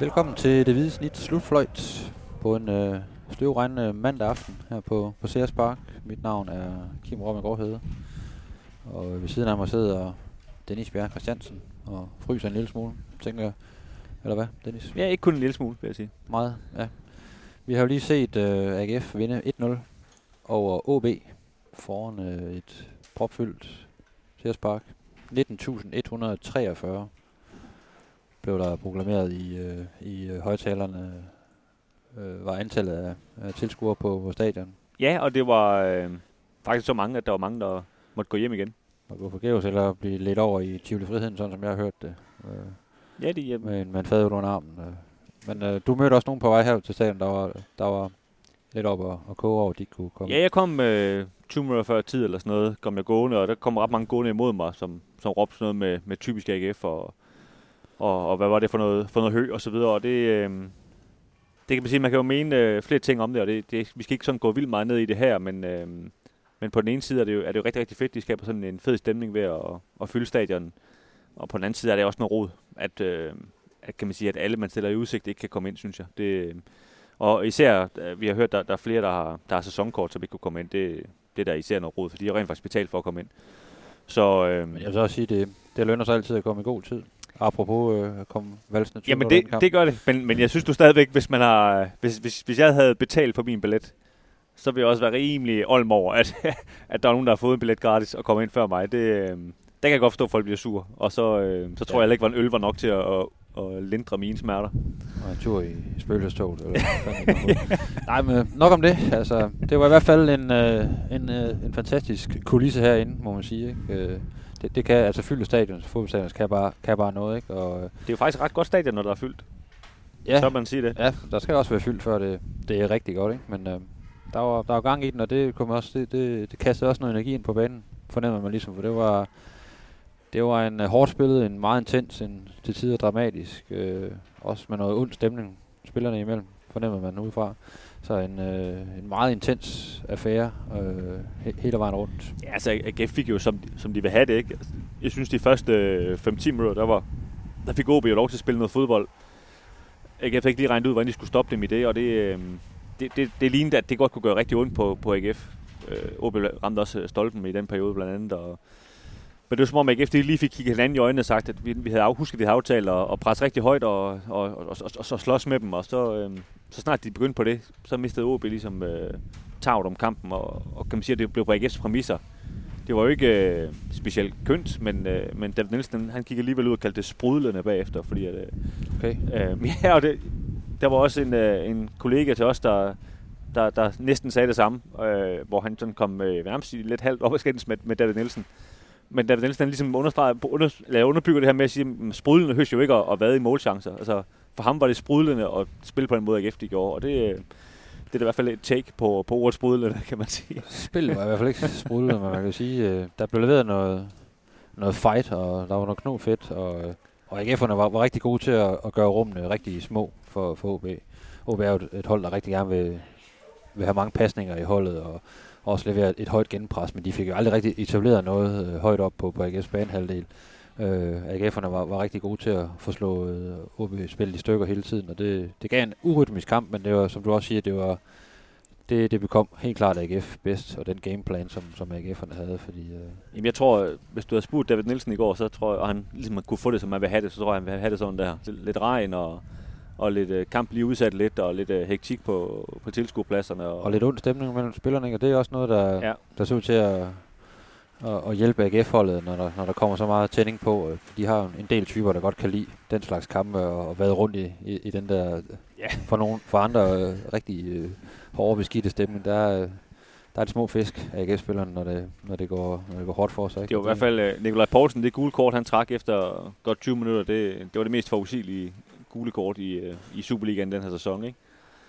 Velkommen til det hvide snit slutfløjt på en øh, støvregnende mandag aften her på, på Sears Park. Mit navn er Kim Robben Gårdhede. Og ved siden af mig sidder Dennis Bjerg Christiansen og fryser en lille smule, tænker jeg. Eller hvad, Dennis? Ja, ikke kun en lille smule, vil jeg sige. Meget, ja. Vi har jo lige set øh, AGF vinde 1-0 over OB foran øh, et propfyldt Sears Park. 19.143 blev der proklameret i, øh, i øh, højtalerne, øh, var antallet af, af tilskuere på, på stadion. Ja, og det var øh, faktisk så mange, at der var mange, der måtte gå hjem igen. Og gå forgæves eller blive lidt over i Tivoli Friheden, sådan som jeg har hørt det. Øh, Ja, de, øh, med en, med en fad under armen. Øh. Men øh, du mødte også nogen på vej her til stadion, der var, der var lidt op og, og koge over, at de kunne komme. ja, jeg kom øh, 20 minutter før tid eller sådan noget, kom jeg gående, og der kom ret mange gående imod mig, som, som råbte sådan noget med, med typisk AGF, og, og, og hvad var det for noget, for noget hø, og så videre, og det, øh, det kan man sige, man kan jo mene øh, flere ting om det, og det, det, vi skal ikke sådan gå vildt meget ned i det her, men, øh, men på den ene side er det, jo, er det jo rigtig, rigtig fedt, de skaber sådan en fed stemning ved at, at fylde stadion, og på den anden side er det også noget rod, at, øh, at, kan man sige, at alle, man stiller i udsigt, ikke kan komme ind, synes jeg. Det, øh, og især, øh, vi har hørt, der, der er flere, der har, der har sæsonkort, som ikke kunne komme ind. Det, det er der især noget rod, for de har rent faktisk betalt for at komme ind. Så, øh, jeg vil så også sige, det, det lønner sig altid at komme i god tid. Apropos øh, at komme valsende Jamen det, det gør det, men, men jeg synes du stadigvæk, hvis man har, hvis, hvis, hvis jeg havde betalt for min billet, så ville jeg også være rimelig olm over, at, at der er nogen, der har fået en billet gratis og kommer ind før mig. Det, øh, der kan jeg godt forstå, at folk bliver sur, og så, øh, så tror Ja. jeg ikke, at en øl var nok til at, at, at lindre mine smerter. Og en tur i spøgelsestoget. Eller. Nej, men nok om det. Altså, det var i hvert fald en, øh, en, øh, en fantastisk kulisse herinde, må man sige. Ikke? Øh, det, det kan, altså fyldte stadion, fodboldstadion kan bare, kan bare noget, ikke? Og, øh, Det er jo faktisk et ret godt stadion, når der er fyldt. ja, Så man sige det. ja, der skal også være fyldt, før det, det er rigtig godt, ikke? Men øh, der, var, der var gang i den, og det, kom også, det, det, det kastede også noget energi ind på banen, fornemmer man ligesom, for det var, det var en uh, hårdt spillet, en meget intens, en til tider dramatisk, øh, også med noget ond stemning spillerne imellem, fornemmer man udefra. Så en, øh, en meget intens affære øh, he- hele vejen rundt. Ja, altså AGF fik jo, som, som de vil have det, ikke? Altså, jeg synes, de første øh, 5-10 minutter, der, var, der fik OB jo lov til at spille noget fodbold. AGF fik ikke lige regnet ud, hvordan de skulle stoppe dem i det, og det, øh, det, det, det lignede, at det godt kunne gøre rigtig ondt på, på AGF. Øh, OB ramte også øh, stolpen i den periode blandt andet, og men det var som om AGF lige fik kigget hinanden i øjnene og sagt, at vi, vi havde afhusket, at vi havde aftalt at, at presse rigtig højt og, og, og, og, og, og så slås med dem. Og så, øh, så snart de begyndte på det, så mistede OB ligesom øh, taget om kampen. Og, og kan man sige, at det blev på AGF's præmisser. Det var jo ikke øh, specielt kønt, men, øh, men David Nielsen han kiggede alligevel ud og kaldte det sprudlende bagefter, fordi at, øh, Okay. Øh, ja, og det, der var også en, øh, en kollega til os, der, der, der næsten sagde det samme, øh, hvor han sådan kom øh, nærmest lidt halvt op og skændes med, med David Nielsen. Men David Nielsen han ligesom understreger, under, eller underbygger det her med at sige, at sprudlende høst jo ikke at, at være i målchancer. Altså, for ham var det sprudlende at spille på den måde, AGF de gjorde, og det, øh, det er da i hvert fald et take på, på ordet sprudlende, kan man sige. Spillet var i hvert fald ikke sprudlende, men man kan sige, øh, der blev leveret noget, noget fight, og der var noget knog fedt, og, øh, og AGF'erne var, var rigtig gode til at, at gøre rummene rigtig små for, for OB. OB er jo et, et hold, der rigtig gerne vil, vil have mange pasninger i holdet, og også levere et højt genpres, men de fik jo aldrig rigtig etableret noget øh, højt op på, på AGF's banehalvdel. Øh, AGF'erne var, var rigtig gode til at få slået øh, OB spillet i stykker hele tiden, og det, det gav en urytmisk kamp, men det var, som du også siger, det var det, det bekom helt klart AGF bedst, og den gameplan, som, som AGF'erne havde, fordi... Øh, Jamen, jeg tror, øh, hvis du havde spurgt David Nielsen i går, så tror jeg, og han ligesom kunne få det, som man vil have det, så tror jeg, han vil have det sådan der. Lidt regn og, og lidt øh, kamp lige udsat lidt, og lidt øh, hektik på, på tilskuerpladserne. Og, og lidt ond stemning mellem spillerne, ikke? og det er også noget, der, Ja. der ser ud til at, at, at hjælpe AGF-holdet, når der, når der kommer så meget tænding på. Øh, De har en del typer, der godt kan lide den slags kampe, og, og været rundt i, i, i den der, Ja. for, nogen, for andre øh, rigtig øh, hårde beskidte stemning, der, er, øh, der er de små fisk af AGF-spillerne, når det, når, det går, når det går hårdt for sig. Ikke? Det var i hvert fald øh, Nikolaj Poulsen, det gule kort, han trak efter godt 20 minutter, det, det var det mest forudsigelige gule kort i, øh, i Superligaen den her sæson, ikke?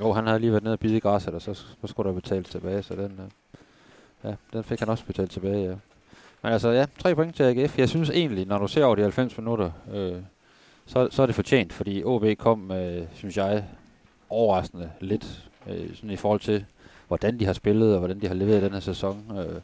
Jo, han havde lige været nede og bide i græsset, og så, så skulle der betales tilbage, så den, øh, ja, den fik han også betalt tilbage, ja. Men altså, ja, tre point til AGF. Jeg synes egentlig, når du ser over de 90 minutter, øh, så, så er det fortjent, fordi OB kom, øh, synes jeg, overraskende lidt, øh, sådan i forhold til, hvordan de har spillet, og hvordan de har leveret den her sæson. Øh,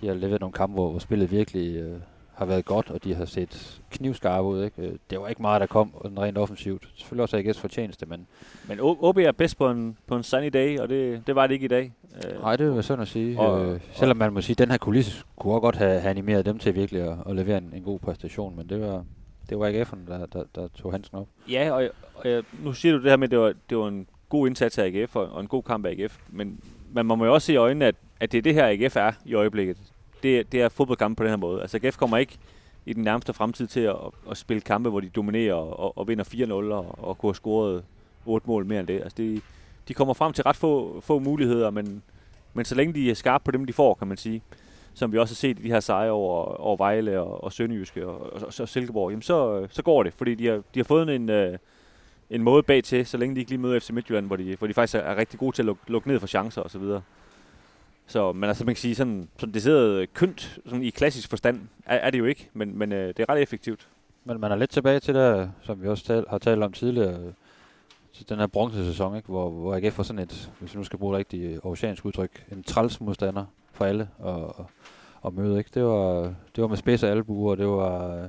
de har leveret nogle kampe, hvor, hvor spillet virkelig øh, har været godt, og de har set knivskarpe ud. Ikke? Øh, Det var ikke meget, der kom rent offensivt. Selvfølgelig også AGF's fortjeneste, men Men OB er bedst på en, på en sunny day, og det, det var det ikke i dag. Øh, nej, det er sådan at sige. og- øh, selvom man må sige, at den her kulisse kunne også godt have, have animeret dem til virkelig at, at levere en, en god præstation, men det var, det var AGF'erne, der, der, der tog handsken op. Ja, og, og jeg, nu siger du det her med, at det var, det var en god indsats af AGF og, og en god kamp af AGF, men man må jo også se i øjnene, at, at det er det her, AGF er i øjeblikket. Det, det er fodboldkampe på den her måde. Altså AGF kommer ikke i den nærmeste fremtid til at, at spille kampe, hvor de dominerer og, og vinder 4-0 og, og kunne have scoret 8 mål mere end det. Altså det, de kommer frem til ret få, få muligheder, men, men så længe de er skarpe på dem, de får, kan man sige, som vi også har set i de her sejre over, over Vejle og, og Sønderjyske og, og, og, og Silkeborg, jamen så, så går det, fordi de har, de har fået en, øh, en måde bag til, så længe de ikke lige møder FC Midtjylland, hvor de, hvor de faktisk er, er rigtig gode til at lukke, lukke ned for chancer og så videre. Så, men altså, man kan sige, sådan, sådan det sidder kønt sådan i klassisk forstand, er, er det jo ikke, men, men øh, det er ret effektivt. Men man er lidt tilbage til det, som vi også tal, har talt om tidligere, til den her bronzesæson, ikke? Hvor, hvor AGF var sådan et, hvis vi nu skal bruge et rigtigt oceansk udtryk, en træls modstander for alle og, og, og møde. Ikke? Det, var, det var med spids og albuer, og det var øh,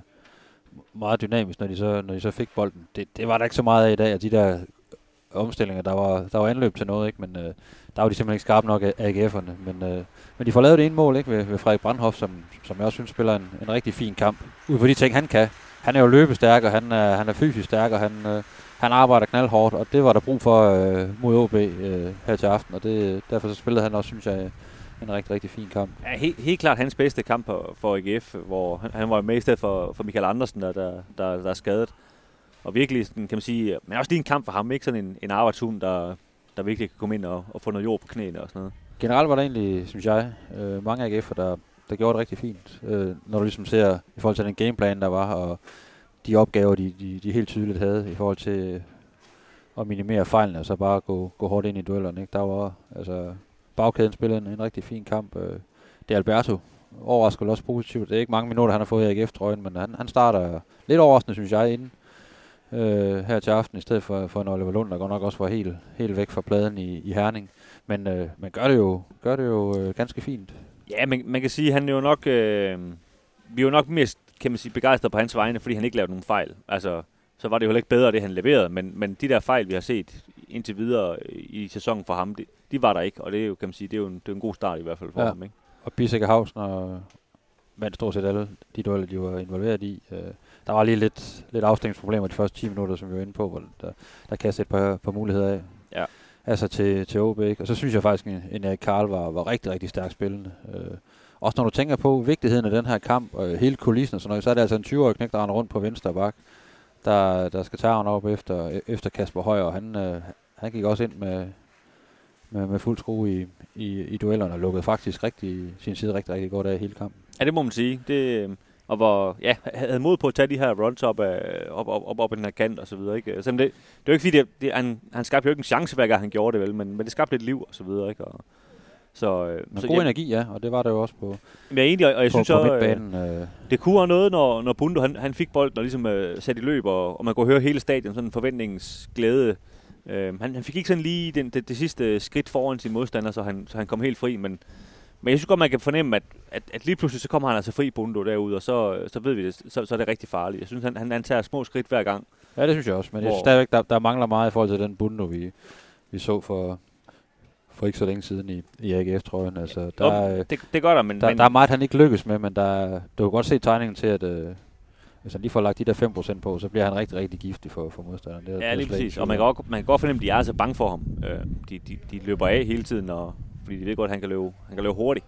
meget dynamisk, når de så, når de så fik bolden. Det, det var der ikke så meget af i dag, og de der omstillinger, der var, der var anløb til noget, ikke? men øh, der var de simpelthen ikke skarpe nok af AGF'erne. Men, øh, men de får lavet det ene mål ikke? Ved, ved Frederik Brandhoff, som, som jeg også synes spiller en, en rigtig fin kamp. Ud på de ting, han kan. Han er jo løbestærk, og han er, han er fysisk stærk, og han, øh, han arbejder knaldhårdt, og det var der brug for øh, mod OB øh, her til aften, og det, derfor så spillede han også, synes jeg, en rigtig, rigtig fin kamp. Ja, helt, helt klart hans bedste kamp for AGF, hvor han, han var med i stedet for, for Michael Andersen, der, der, der, der er skadet. Og virkelig, sådan, kan man sige, øh, men også lige en kamp for ham, ikke sådan en, en arbejdshund, der, der virkelig kan komme ind og, og få noget jord på knæene og sådan noget. Generelt var der egentlig, synes jeg, øh, mange AGF'er, der, der gjorde det rigtig fint. Øh, når du ligesom ser i forhold til den gameplan, der var, og de opgaver, de, de, de helt tydeligt havde i forhold til øh, at minimere fejlene, og så bare gå, gå hårdt ind i duellerne. Ikke? Der var, altså, bagkæden spillede en, en rigtig fin kamp. Øh, det er Alberto. Overrasker også positivt. Det er ikke mange minutter, han har fået i AGF-trøjen, men han, han starter lidt overraskende, synes jeg, inden øh, her til aften, i stedet for, for en Oliver Lund, der godt nok også var helt, helt væk fra pladen i, i Herning. Men øh, man gør det jo, gør det jo øh, ganske fint. Ja, man, man kan sige, at han er jo nok, øh, vi er jo nok mest kan man sige, begejstret på hans vegne, fordi han ikke lavede nogen fejl. Altså, så var det jo heller ikke bedre, det han leverede, men, men de der fejl, vi har set indtil videre i sæsonen for ham, de, de var der ikke, og det er jo, kan man sige, det er jo en, det er en god start i hvert fald for Ja. ham. Ikke? Og Bisek og Hausen og vandt stort set alle de dueller, de var involveret i. Øh, der var lige lidt, lidt afstemningsproblemer de første 10 minutter, som vi var inde på, hvor der, der kastede et par, par muligheder af. Ja. Altså til, til OB. ikke? Og så synes jeg faktisk, at en Erik Karl var, var rigtig, rigtig stærkt spillende. Øh, også når du tænker på vigtigheden af den her kamp, og hele kulissen og sådan noget, så er det altså en 20-årig knæk, der render rundt på venstre bak, der, der skal tage op efter, efter Kasper Højer, og han, øh, han gik også ind med, med, med fuld skrue i, i, i duellerne, og lukkede faktisk rigtig, sin side rigtig, rigtig godt af hele kampen. Ja, det må man sige. Det, øh, og hvor, ja, havde mod på at tage de her runs op, af, op, op, op, op den her kant og så videre. Ikke? Så, det, det er jo ikke fordi, det, det, han, han skabte jo ikke en chance hver gang han gjorde det, vel? Men, men det skabte lidt liv og så videre. Ikke? Og, så, øh, Men så god ja, energi, ja, og det var der jo også på, jeg er enig, og, og jeg på, synes på så, øh. Øh, det kunne have noget, når, når Bundo han, han fik bolden og ligesom øh, satte i løb, og, og man kunne høre hele stadion, sådan en forventningsglæde. Øh, han, han fik ikke sådan lige den, det, det sidste skridt foran sin modstander, så han, så han kom helt fri, men, men jeg synes godt, man kan fornemme, at, at, at lige pludselig så kommer han altså fri Bundo derude, og så, så ved vi det, så, så er det rigtig farligt. Jeg synes, han, han, han tager små skridt hver gang. ja, det synes jeg også, men jeg Hvor- synes stadigvæk, der, der mangler meget i forhold til den bundo, vi, vi så for, for ikke så længe siden i, i AGF-trøjen. Altså, der, Jo, øh, Det, det gør der, men, der, men der er meget, han ikke lykkes med, men der, du kan godt se tegningen til, at øh, hvis han lige får lagt de der 5% på, så bliver han rigtig, rigtig giftig for, for modstanderen. Det, er- er ja, lige præcis. Og man om. kan, godt, man kan godt fornemme, at de er altså bange for ham. Øh, de, de, de løber af hele tiden, og, fordi de ved godt, at han kan løbe, han kan løbe hurtigt.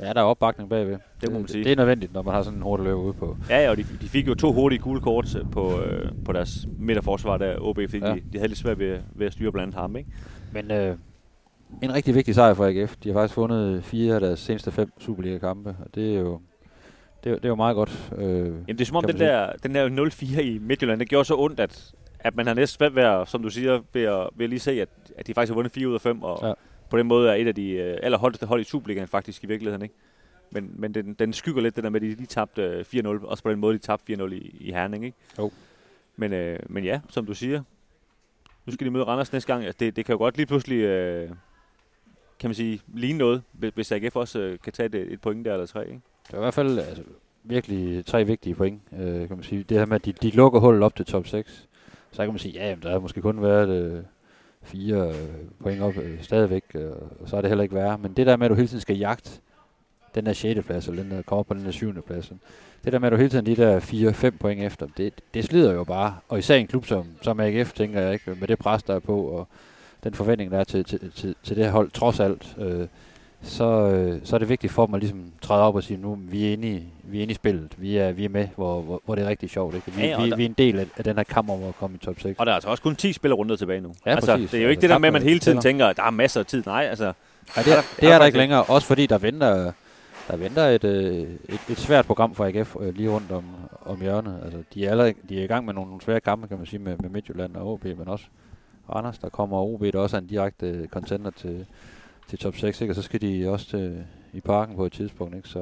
Ja, der er opbakning bagved. Det må man sige. Det er nødvendigt, når man har sådan en hurtig løber ude på. Ja, ja, og de, de fik jo to hurtige gule kort på, øh, på deres midterforsvar, der OB, fordi Ja. ja. de, de havde lidt svært ved, ved at styre blandt ham, ikke? Men øh, en rigtig vigtig sejr for AGF. De har faktisk vundet fire af deres seneste fem Superliga-kampe, og det er jo, det, er, det er jo meget godt. Øh, Jamen, det er som om, den der, den der 0-4 i Midtjylland, det gjorde så ondt, at, at man har næsten svært ved, at, som du siger, ved at, ved at lige se, at, at de faktisk har vundet 4 ud af 5, og Ja. På den måde er et af de øh, allerholdeste hold i Superligaen faktisk i virkeligheden, ikke? Men, men den, den skygger lidt det der med, at de lige tabte øh, 4-0, også på den måde, de tabte 4-0 i, i Herning, ikke? Jo. Men, øh, men ja, som du siger, nu skal de møde Randers næste gang. Det, det kan jo godt lige pludselig, øh, kan man sige, ligne noget, hvis- hvis AGF også øh, kan tage et, et point der eller tre, ikke? Det er i hvert fald, altså, virkelig tre vigtige point, øh, kan man sige. Det her med, at de, de lukker hullet op til top 6. Så kan man sige, ja, jamen, der har måske kun været øh, fire øh, point op øh, stadigvæk, øh, og så er det heller ikke værre. Men det der med, at du hele tiden skal jagte den der 6. plads, eller den der kommer på den der 7. plads. Det der med, at du hele tiden de der 4-5 point efter, det, det slider jo bare. Og især en klub som, som AGF, tænker jeg ikke, med det pres, der er på, og den forventning, der er til, til, til, til det hold, trods alt, øh, så, øh, så er det vigtigt for dem at ligesom træde op og sige, nu vi er inde i, vi er inde i spillet, vi er, vi er med, hvor, hvor, hvor det er rigtig sjovt. Ikke? Vi, Ja, vi, der- vi, er en del af, af den her kamp om at komme i top 6. Og der er altså også kun 10 spillerunder tilbage nu. Ja, altså, præcis. det er jo ikke Altså, det der med, at man hele tiden tænker, at der er masser af tid. Nej, altså, Ja, det, er, der- det er er der ikke længere, også fordi der venter, der venter et, øh, et, et svært program for AGF øh, lige rundt om, om hjørnet. Altså, de, er allerede, de er i gang med nogle, nogle svære kampe, kan man sige, med, med Midtjylland og OB, men også Randers, der kommer OB, der også er en direkte contender til, til top 6, ikke? og så skal de også til, i parken på et tidspunkt. Ikke? Så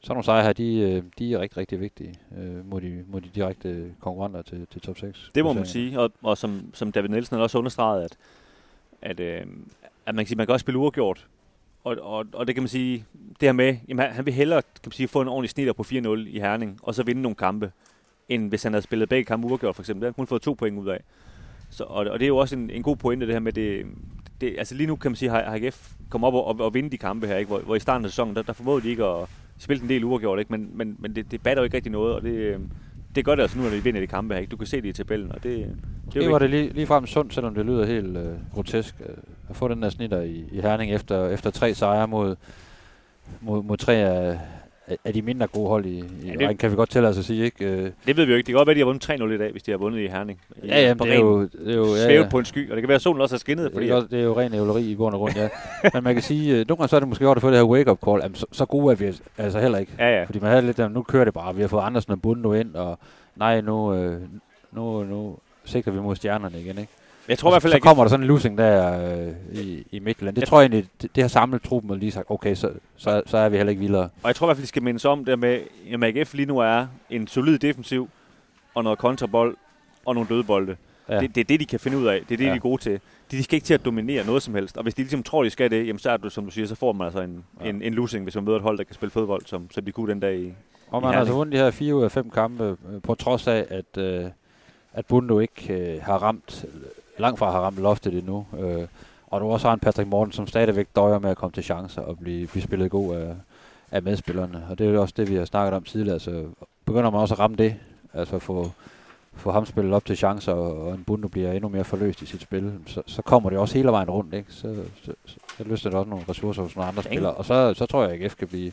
sådan nogle sejre her, de, øh, de er rigtig, rigtig vigtige øh, mod, de, mod de direkte konkurrenter til, til top 6. det må man sige. Og, og som, som David Nielsen også understreget, at, at, øh, at man kan sige, man kan også spille uafgjort. Og, og, og det kan man sige, det her med, jamen, han- vil hellere kan man sige, få en ordentlig snitter på 4-0 i Herning, og så vinde nogle kampe, end hvis han havde spillet begge kampe uafgjort for eksempel. Har han kun fået to point ud af. Så, og, og det er jo også en, en god pointe, det her med det, det, altså lige nu kan man sige, at AGF kommer op og, og, og vinde de kampe her, ikke? Hvor, hvor i starten af sæsonen, der, der formåede de ikke at spille en del uafgjort, ikke? men, men, men det, det batter jo ikke rigtig noget, og det, øh, det gør det altså nu, når de vinder de kampe her. Ikke? Du kan se det i tabellen, og det, det jo var det lige, lige frem sundt, selvom det lyder helt øh, grotesk, øh, at få den der snitter i, i Herning efter, efter tre sejre mod, mod, mod tre af, af- de mindre gode hold i, i Ja, det- kan vi godt tillade os at sige, ikke? Øh, Det ved vi jo ikke. Det kan godt være, at de har vundet 3-0 i dag, hvis de har vundet i Herning. I- ja, ja, på det er jo, det er jo, ja, ja. på en sky, og det kan være, at solen også er skinnet, fordi Det er, det er jo ren ævleri i bund og grund, ja. Men man kan sige, øh, nogle gange så er det måske godt at få det her wake-up call. Jamen, så, så gode er vi altså heller ikke. Ja, ja. Fordi man havde lidt, der, nu kører det bare. Vi har fået Andersen og Bundo ind, og nej, nu, øh, nu, nu sigter vi mod stjernerne igen, ikke? Jeg tror i hvert fald, så at kommer der sådan en losing der øh, i, i Midtjylland. Det Jeg- tror jeg egentlig, det, det har samlet truppen og lige sagt, okay, så, så, så er vi heller ikke vildere. Og jeg tror i hvert fald, de skal mindes om det med, at AGF lige nu er en solid defensiv, og noget kontrabold, og nogle dødbolde. Ja. Det, det, er det, de kan finde ud af. Det er det, Ja. de er gode til. De, de skal ikke til at dominere noget som helst. Og hvis de ligesom tror, de skal det, jamen så er du, som du siger, så får man altså en, Ja. en, en losing, hvis man møder et hold, der kan spille fodbold, som, som de kunne den dag i. Og man har altså vundet de her fire ud af fem kampe, øh, på trods af, at, øh, at Bundo ikke øh, har ramt, langt fra har ramt loftet endnu. Øh, og du også har en Patrick Morten, som stadigvæk døjer med at komme til chancer og blive, blive spillet god af, af medspillerne. Og det er jo også det, vi har snakket om tidligere. Altså, begynder man også at ramme det, altså få, få ham spillet op til chancer, og, og en Bundo bliver endnu mere forløst i sit spil, så, så kommer det også hele vejen rundt. Ikke? Så, så, så, så løsner det også nogle ressourcer hos nogle andre spillere. Og så, så tror jeg, at AGF kan blive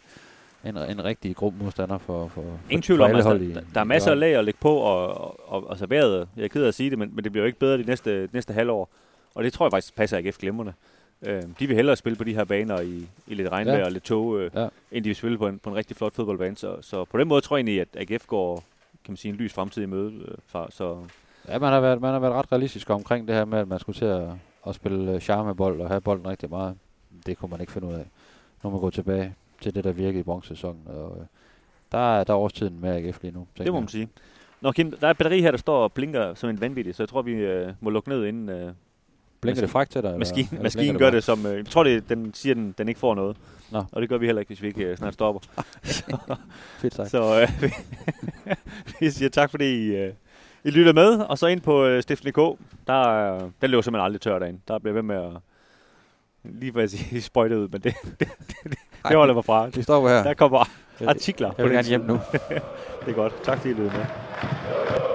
en, en rigtig god modstander for, for, Ingen for, tvivl for om, altså, der, der er masser af lag at lægge på, og, og, og altså vejret, jeg er ked af at sige det, men, men det bliver jo ikke bedre de næste, de næste halvår. Og det tror jeg faktisk passer AGF glimrende. Øh, de vil hellere spille på de her baner i, i lidt regnvejr Ja. og lidt tog, øh, Ja. end de vil spille på en, på en rigtig flot fodboldbane. Så, så på den måde tror jeg egentlig, at AGF går kan man sige, en lys fremtid i møde. Øh, fra, så Ja, man har, været, man har været ret realistisk omkring det her med, at man skulle til at, at spille øh, charmebold og have bolden rigtig meget. Det kunne man ikke finde ud af. Nu må man gå tilbage til det, der virkede i bronzesæsonen. Og, øh, der, er, der er årstiden med AGF lige nu. det må man sige. Nå, Kim, der er et batteri her, der står og blinker som en vanvittig, så jeg tror, vi øh, må lukke ned inden øh, Blinker det frækt til dig? maskinen, eller maskinen blinker gør det som... Øh, jeg tror, det, den siger, den, den ikke får noget. Nå. Og det gør vi heller ikke, hvis vi ikke øh, snart stopper. Fedt sagt. Så øh, vi, vi siger tak, fordi I, øh, I lytter med. Og så ind på øh, Stiften.dk. Der, øh, den løber simpelthen aldrig tør derinde. Der bliver ved med at... Lige hvad jeg sige, sprøjte ud, men det, det, det, det holder mig fra. Vi stopper her. Der kommer artikler. Jeg vil gerne hjem nu. Det er godt. Tak fordi I lyttede med.